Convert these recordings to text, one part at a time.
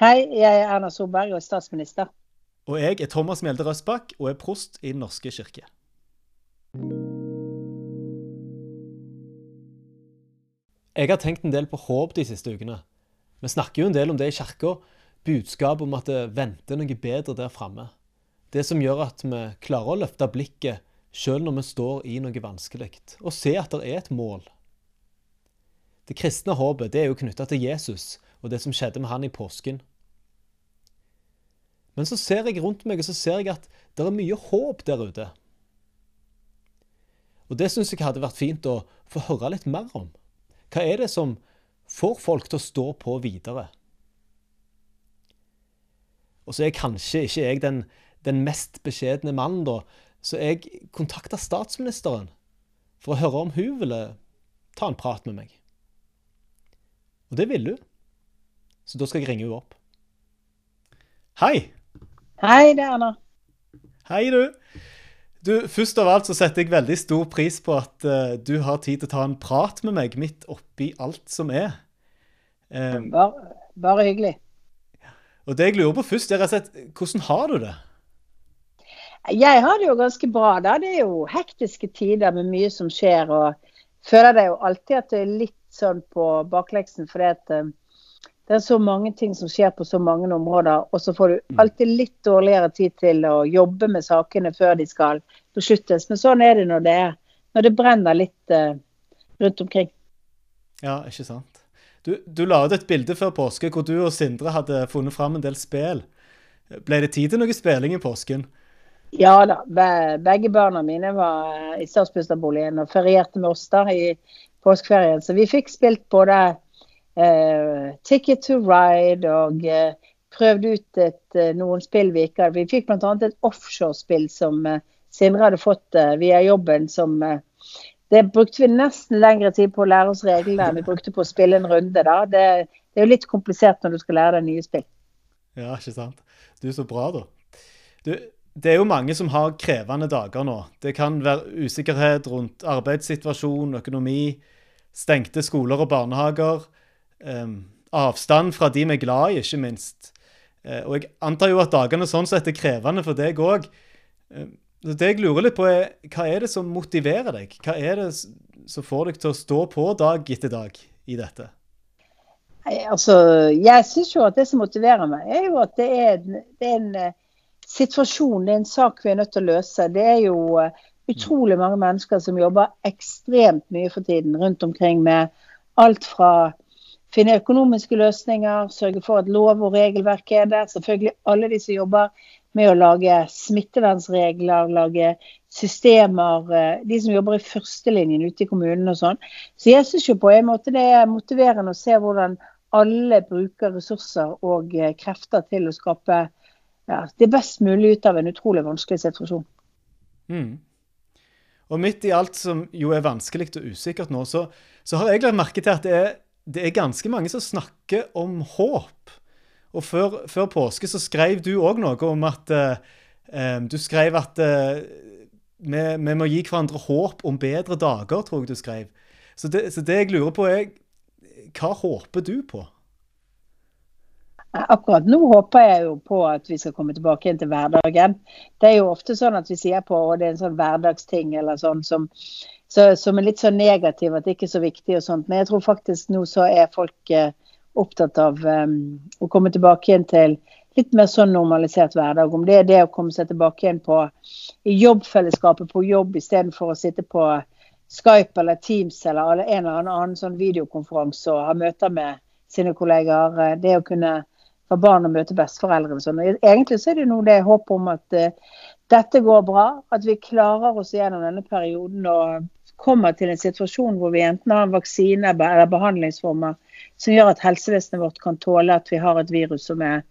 Hei, jeg er Erna Solberg og er statsminister. Og jeg er Thomas Mjelde Røsbakk og er prost i Den norske kirke. Jeg har tenkt en del på håp de siste ukene. Vi snakker jo en del om det i kirka. Budskap om at det venter noe bedre der framme. Det som gjør at vi klarer å løfte blikket sjøl når vi står i noe vanskelig, og se at det er et mål. Det kristne håpet det er jo knytta til Jesus og det som skjedde med han i påsken. Men så ser jeg rundt meg og så ser jeg at det er mye håp der ute. Og det syns jeg hadde vært fint å få høre litt mer om. Hva er det som får folk til å stå på videre? Og så er kanskje ikke jeg den, den mest beskjedne mannen, da, så jeg kontakta statsministeren for å høre om hun ville ta en prat med meg. Og det ville hun. Så da skal jeg ringe henne opp. Hei! Hei, det er Erna. Hei, du. Du, Først av alt så setter jeg veldig stor pris på at uh, du har tid til å ta en prat med meg midt oppi alt som er. Um, bare, bare, hyggelig. Og det jeg lurer på først, er rett hvordan har du det? Jeg har det jo ganske bra. da. Det er jo hektiske tider med mye som skjer. og føler det jo alltid at det er litt sånn på bakleksen. fordi at uh, det er så mange ting som skjer på så mange områder. Og så får du mm. alltid litt dårligere tid til å jobbe med sakene før de skal besluttes. Men sånn er det når det, er, når det brenner litt uh, rundt omkring. Ja, ikke sant. Du, du la ut et bilde før påske hvor du og Sindre hadde funnet fram en del spill. Ble det tid til noe spilling i påsken? Ja da. Begge barna mine var i statsministerboligen og ferierte med oss da i påskeferien. Så vi fikk spilt både uh, Ticket to Ride og uh, prøvde ut et, uh, noen spill vi ikke hadde. Vi fikk bl.a. et offshorespill som Sindre hadde fått via jobben. som Det brukte vi nesten lengre tid på å lære oss reglene enn vi brukte på å spille en runde. da. Det, det er jo litt komplisert når du skal lære deg nye spill. Ja, ikke sant. Du så bra, da. Du, det er jo mange som har krevende dager nå. Det kan være usikkerhet rundt arbeidssituasjon, økonomi, stengte skoler og barnehager. Eh, avstand fra de vi er glad i, ikke minst. Uh, og jeg antar jo at dagene sånn sett er krevende for deg òg. Uh, det jeg lurer litt på, er hva er det som motiverer deg? Hva er det som får deg til å stå på dag etter dag i dette? Altså, jeg syns jo at det som motiverer meg, er jo at det er, det er en situasjon, det er en sak vi er nødt til å løse. Det er jo eh, utrolig mange mennesker som jobber ekstremt mye for tiden rundt omkring med alt fra finne økonomiske løsninger, sørge for at lov og regelverk er der. Selvfølgelig alle de som jobber med å lage smittevernregler, lage systemer. Eh, de som jobber i førstelinjen ute i kommunene og sånn. Så jeg syns jo på en måte det er motiverende å se hvordan alle bruker ressurser og eh, krefter til å skape ja, det best mulig ut av en utrolig vanskelig situasjon. Mm. Og midt i alt som jo er vanskelig og usikkert nå, så, så har jeg lagt merke til at det er, det er, ganske mange som snakker om håp. Og før, før påske så skrev du òg noe om at uh, Du skrev at uh, vi, vi, må gi hverandre håp om bedre dager, tror jeg du skrev. Så det, så det jeg lurer på, er hva håper du på? Akkurat nå håper jeg jo på at vi skal komme tilbake igjen til hverdagen. Det er jo ofte sånn at vi sier på og det er en sånn hverdagsting eller sånn som, så, som er litt sånn negativ, at det ikke er så viktig og sånt. Men jeg tror faktisk nå så er folk eh, opptatt av um, å komme tilbake igjen til litt mer sånn normalisert hverdag. Om det er det å komme seg tilbake igjen på i jobbfellesskapet på jobb istedenfor å sitte på Skype eller Teams eller en eller annen sånn videokonferanse og ha møter med sine kollegaer. Eh, det å kunne for barn å møte besteforeldrene. Sånn. Egentlig så er det nå det håpet om at uh, dette går bra, at vi klarer oss gjennom denne perioden og kommer til en situasjon hvor vi enten har en vaksine eller behandlingsformer som gjør at helsevesenet vårt kan tåle at vi har et virus som, er,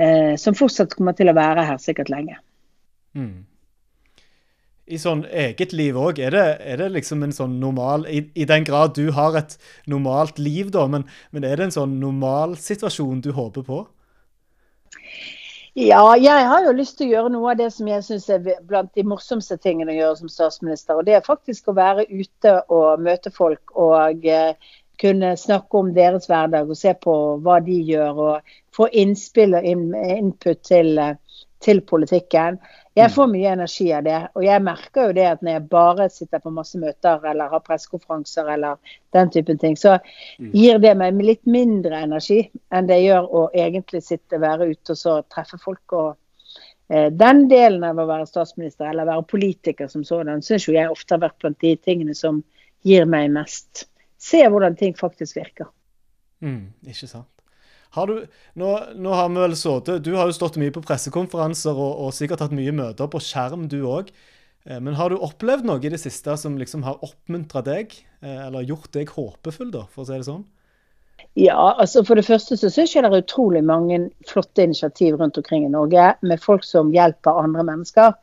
eh, som fortsatt kommer til å være her sikkert lenge. Mm i sånn eget liv òg? Er, er, det liksom en sånn normal i, i, den grad du har et normalt liv, da, men, men er det en sånn normal situasjon du håper på? Ja, jeg har jo lyst til å gjøre noe av det som jeg syns er blant de morsomste tingene å gjøre som statsminister. Og det er faktisk å være ute og møte folk og eh, kunne snakke om deres hverdag og se på hva de gjør, og få innspill og input til, til politikken. Jeg mm. får mye energi av det. Og jeg merker jo det at når jeg bare sitter på masse møter eller har pressekonferanser eller den typen ting, så mm. gir det meg litt mindre energi enn det gjør å egentlig sitte, være ute og så treffe folk. og eh, den delen av å være statsminister eller være politiker som sådan, syns jeg ofte har vært blant de tingene som gir meg mest se hvordan ting faktisk virker. Mm, ikke sant. Har du, nå, nå, har vi vel sittet Du har jo stått mye på pressekonferanser og, og sikkert hatt mye møter på skjerm, du òg. Eh, men har du opplevd noe i det siste som liksom har oppmuntra deg, eh, eller gjort deg håpefull, da, for å si det sånn? Ja, altså For det første så syns jeg det er utrolig mange flotte initiativ rundt omkring i Norge med folk som hjelper andre mennesker.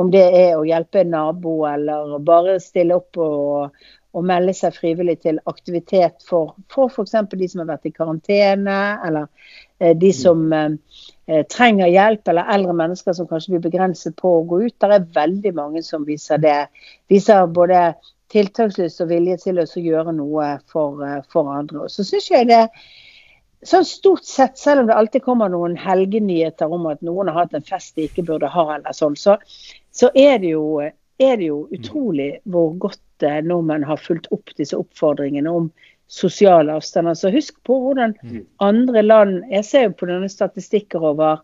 Om det er å hjelpe en nabo eller bare stille opp og, å melde seg frivillig til aktivitet for, f.eks. de som har vært i karantene, eller eh, de mm. som eh, trenger hjelp, eller eldre mennesker som kanskje blir begrenset på å gå ut. Det er veldig mange som viser det. Viser både tiltakslyst og vilje til å gjøre noe for, eh, for andre. Og så synes jeg det sånn stort sett, selv om det alltid kommer noen helgenyheter om at noen har hatt en fest de ikke burde ha, eller sånn, så, så er, det jo, er det jo mm. utrolig hvor godt nordmenn har fulgt opp disse oppfordringene om sosial avstand. Altså Husk på hvordan mm. andre land Jeg ser jo på denne statistikker over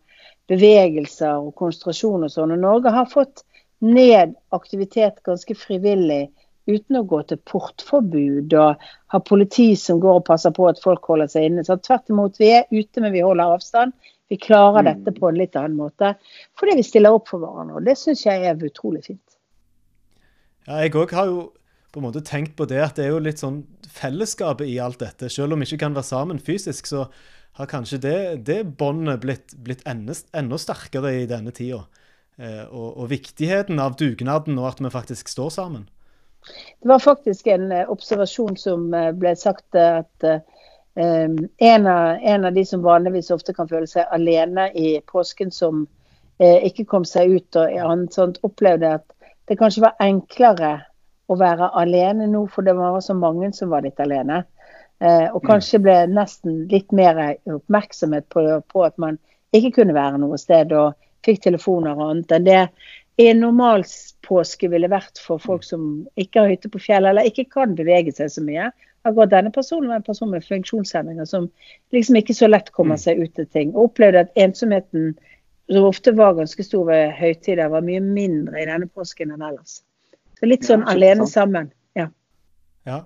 bevegelser og konsentrasjon og sånn. og Norge har fått ned aktivitet ganske frivillig uten å gå til portforbud og ha politi som går og passer på at folk holder seg inne. Så tvert imot, vi er ute, men vi holder avstand. Vi klarer mm. dette på en litt annen måte fordi vi stiller opp for hverandre. og Det syns jeg er utrolig fint. Ja, jeg òg har jo på en måte tenkt på det at det er jo litt sånn fellesskapet i alt dette. Selv om vi ikke kan være sammen fysisk, så har kanskje det, det båndet blitt, blitt enda, sterkere i denne tida. Eh, og, og, viktigheten av dugnaden og at vi faktisk står sammen. Det var faktisk en uh, observasjon som uh, ble sagt uh, at eh, en, av, en, av, de som vanligvis ofte kan føle seg alene i påsken, som ikke kom seg ut og annet sånt, opplevde at det kanskje var enklere å være alene nå, for det var så mange som var litt alene. Eh, og kanskje ble nesten litt mer oppmerksomhet på, på, at man ikke kunne være noe sted og fikk telefoner og annet enn det en normal påske ville vært for folk som ikke har hytte på fjellet eller ikke kan bevege seg så mye. Akkurat denne personen var en person med funksjonshemninger som liksom ikke så lett kommer mm. seg ut til ting. Og opplevde at ensomheten, som ofte var ganske stor ved høytider, var mye mindre i denne påsken enn ellers. Så litt sånn ja, alene sammen. Ja. ja.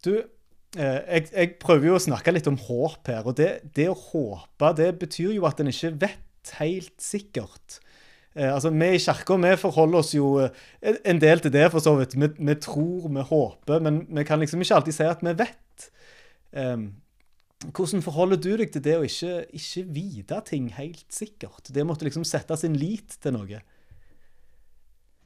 Du, eh, jeg, jeg, prøver jo å snakke litt om håp her. Og det, det å håpe, det betyr jo at en ikke vet helt sikkert. Eh, altså, Vi i kirka forholder oss jo eh, en del til det, for så vidt. Vi, vi, tror, vi håper, men vi kan liksom ikke alltid si at vi vet. Um, hvordan forholder du deg til det å ikke, ikke vite ting helt sikkert? Det måtte liksom sette sin lit til noe?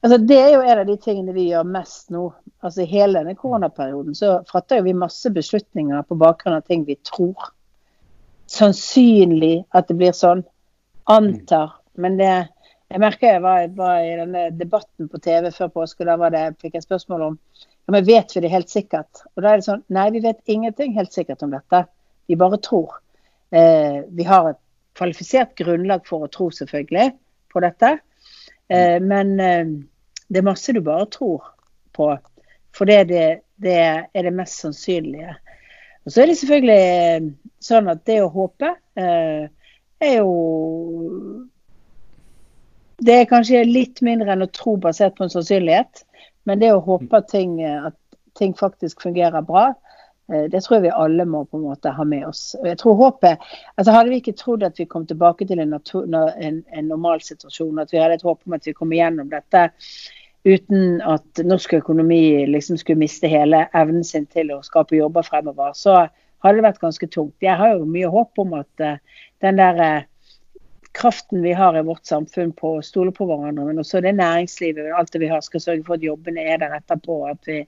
Altså, det er jo en av de tingene vi gjør mest nå. Altså, I hele denne koronaperioden så fatter vi masse beslutninger på bakgrunn av ting vi tror. Sannsynlig at det blir sånn. Antar. Men det Jeg merker jeg var, var i denne debatten på TV før påske, og da var det, fikk jeg spørsmål om ja, men vet vi det helt sikkert. Og da er det sånn Nei, vi vet ingenting helt sikkert om dette. Vi bare tror. Eh, vi har et kvalifisert grunnlag for å tro, selvfølgelig, på dette. Eh, men eh, det er masse du bare tror på. For det, det, det er det mest sannsynlige. Og så er det selvfølgelig eh, sånn at det å håpe er jo Det er kanskje litt mindre enn å tro basert på en sannsynlighet. Men det å håpe ting, at ting faktisk fungerer bra, det tror jeg vi alle må på en måte ha med oss. Jeg tror håpet, altså Hadde vi ikke trodd at vi kom tilbake til en, en, en normal situasjon, at vi hadde et håp om at vi kom igjennom dette uten at norsk økonomi liksom skulle miste hele evnen sin til å skape jobber fremover, så hadde det vært ganske tungt. Jeg har jo mye håp om at uh, den der uh, kraften vi har i vårt samfunn på å stole på hverandre, men også det næringslivet og alt det vi har, skal sørge for at jobbene er der etterpå. At vi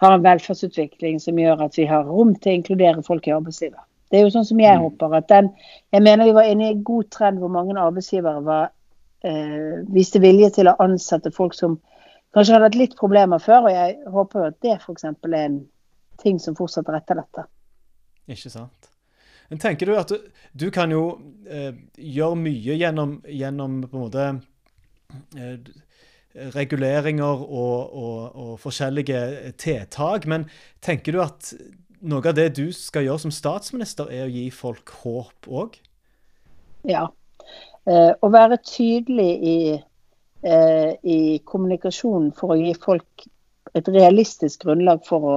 har en velferdsutvikling som gjør at vi har rom til å inkludere folk i arbeidslivet. Det er jo sånn som jeg mm. håper at den Jeg mener vi var inne i en god trend hvor mange arbeidsgivere var, eh, viste vilje til å ansette folk som kanskje hadde hatt litt problemer før. Og jeg håper jo at det f.eks. er en ting som fortsetter etter dette. Ikke sant. Men tenker du at du, du kan jo eh, gjøre mye gjennom, gjennom på en måte eh, reguleringer og, og, og, forskjellige tiltak, men tenker du at noe av det du skal gjøre som statsminister, er å gi folk håp òg? Ja. Eh, å være tydelig i, eh, i kommunikasjonen for å gi folk et realistisk grunnlag for å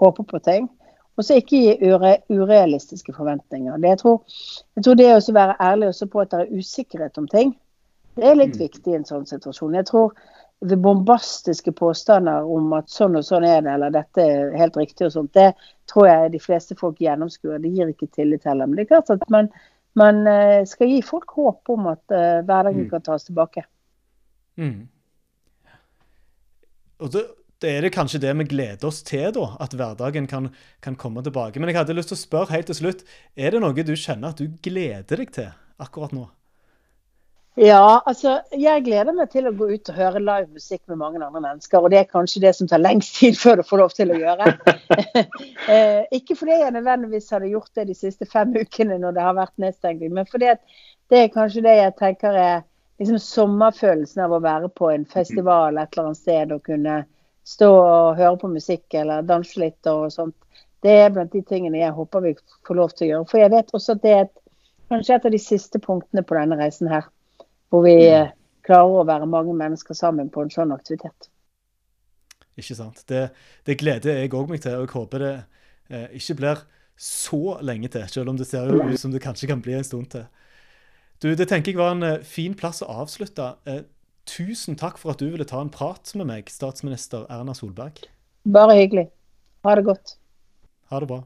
håpe på ting. Og så ikke gi ure, urealistiske forventninger. Det, jeg, tror, jeg, tror, det å være ærlig også på at det er usikkerhet om ting, det er litt mm. viktig i en sånn situasjon. Jeg tror ved bombastiske påstander om at sånn og sånn er det, eller dette er helt riktig og sånt, det tror jeg de fleste folk gjennomskuer. Det gir ikke tillit heller. Men det er klart at man, man eh, skal gi folk håp om at uh, hverdagen mm. kan tas tilbake. Mm. Og det, det, er det kanskje det vi gleder oss til, da, at hverdagen kan, kan komme tilbake. Men jeg hadde lyst til å spørre helt til slutt, er det noe du kjenner at du gleder deg til akkurat nå? Ja, altså jeg gleder meg til å gå ut og høre live musikk med mange andre mennesker. Og det er kanskje det som tar lengst tid før du får lov til å gjøre. eh, ikke fordi jeg nødvendigvis hadde gjort det de siste fem ukene når det har vært nedstengning, men fordi det er kanskje det jeg tenker er liksom sommerfølelsen av å være på en festival et eller annet sted og kunne stå og høre på musikk eller danse litt og sånt. Det er blant de tingene jeg håper vi får lov til å gjøre. For jeg vet også at det er et, kanskje et av de siste punktene på denne reisen her. Hvor vi mm. klarer å være mange mennesker sammen på en sånn aktivitet. Ikke sant. Det, det gleder jeg òg meg til, og jeg håper det eh, ikke blir så lenge til. Selv om det ser ut som det kanskje kan bli en stund til. Du, Det tenker jeg var en eh, fin plass å avslutte. Eh, tusen takk for at du ville ta en prat med meg, statsminister Erna Solberg. Bare hyggelig. Ha det godt. Ha det bra.